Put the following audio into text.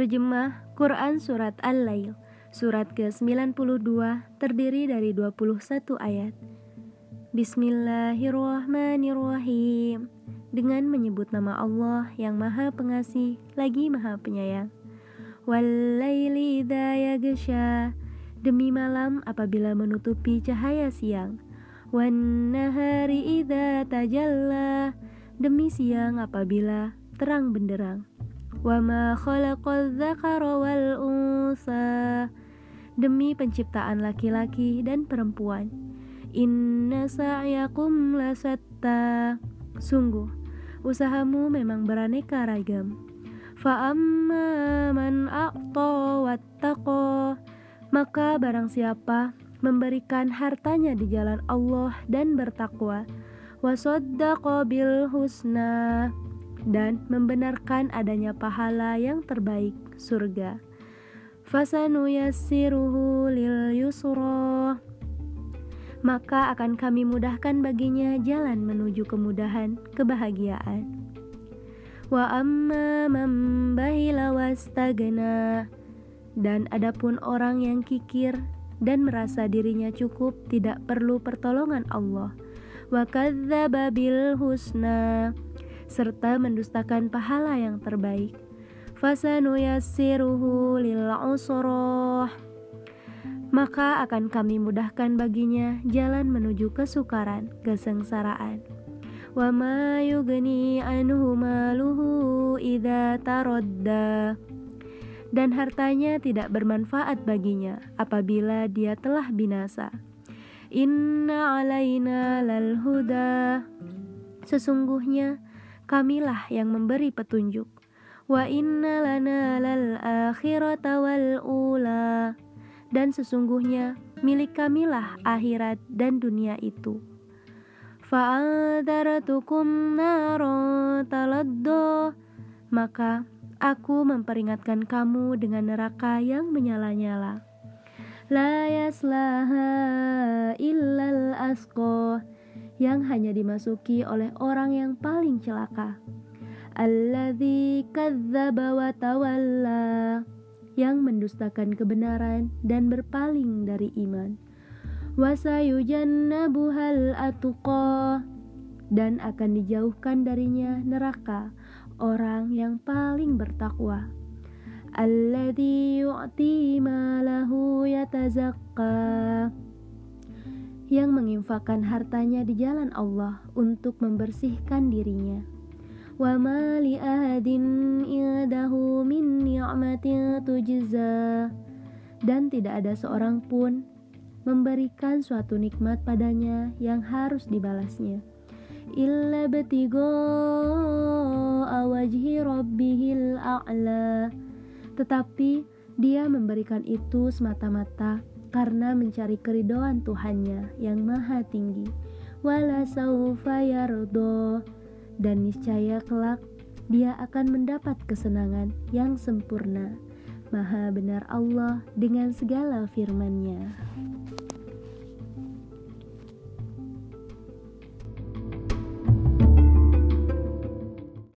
Terjemah Quran Surat Al-Lail Surat ke-92 terdiri dari 21 ayat. Bismillahirrahmanirrahim. Dengan menyebut nama Allah yang maha pengasih lagi maha penyayang. Wallayli Demi malam apabila menutupi cahaya siang. Wan nahari idha tajalla. Demi siang apabila terang benderang Khalaqal dzakara wal unsa Demi penciptaan laki-laki dan perempuan. Inna sa'yakum lasatta Sungguh, usahamu memang beraneka ragam. Fa'amma man a'ta wattaqa. Maka barang siapa memberikan hartanya di jalan Allah dan bertakwa Wasaddaqa bil husna dan membenarkan adanya pahala yang terbaik surga. Fasanuyassiruhu lil yusra maka akan kami mudahkan baginya jalan menuju kemudahan kebahagiaan. Wa amma man bahila wastagna dan adapun orang yang kikir dan merasa dirinya cukup tidak perlu pertolongan Allah. Wa kadzdzaba bil husna serta mendustakan pahala yang terbaik. Fasanuyassiruhu lil usrah maka akan kami mudahkan baginya jalan menuju kesukaran, kesengsaraan. Wa ma yugni anhu maluhu idza taradda dan hartanya tidak bermanfaat baginya apabila dia telah binasa. Inna alaina lal huda Sesungguhnya kamilah yang memberi petunjuk. Wa inna lana lal akhirata wal ula. Dan sesungguhnya milik kamilah akhirat dan dunia itu. Fa'adaratukum naron taladdo. Maka aku memperingatkan kamu dengan neraka yang menyala-nyala. La yaslaha illal asqo yang hanya dimasuki oleh orang yang paling celaka. Alladzi kadzdzaba wa tawalla yang mendustakan kebenaran dan berpaling dari iman. Wasayujannabuhal atuqa dan akan dijauhkan darinya neraka orang yang paling bertakwa. Alladzi yu'ti malahu yatazakka yang menginfakkan hartanya di jalan Allah untuk membersihkan dirinya. Dan tidak ada seorang pun memberikan suatu nikmat padanya yang harus dibalasnya. Illa betigo awajhi rabbihil a'la. Tetapi dia memberikan itu semata-mata karena mencari keridoan Tuhannya yang maha tinggi. Wala saufa yardo dan niscaya kelak dia akan mendapat kesenangan yang sempurna. Maha benar Allah dengan segala firman-Nya.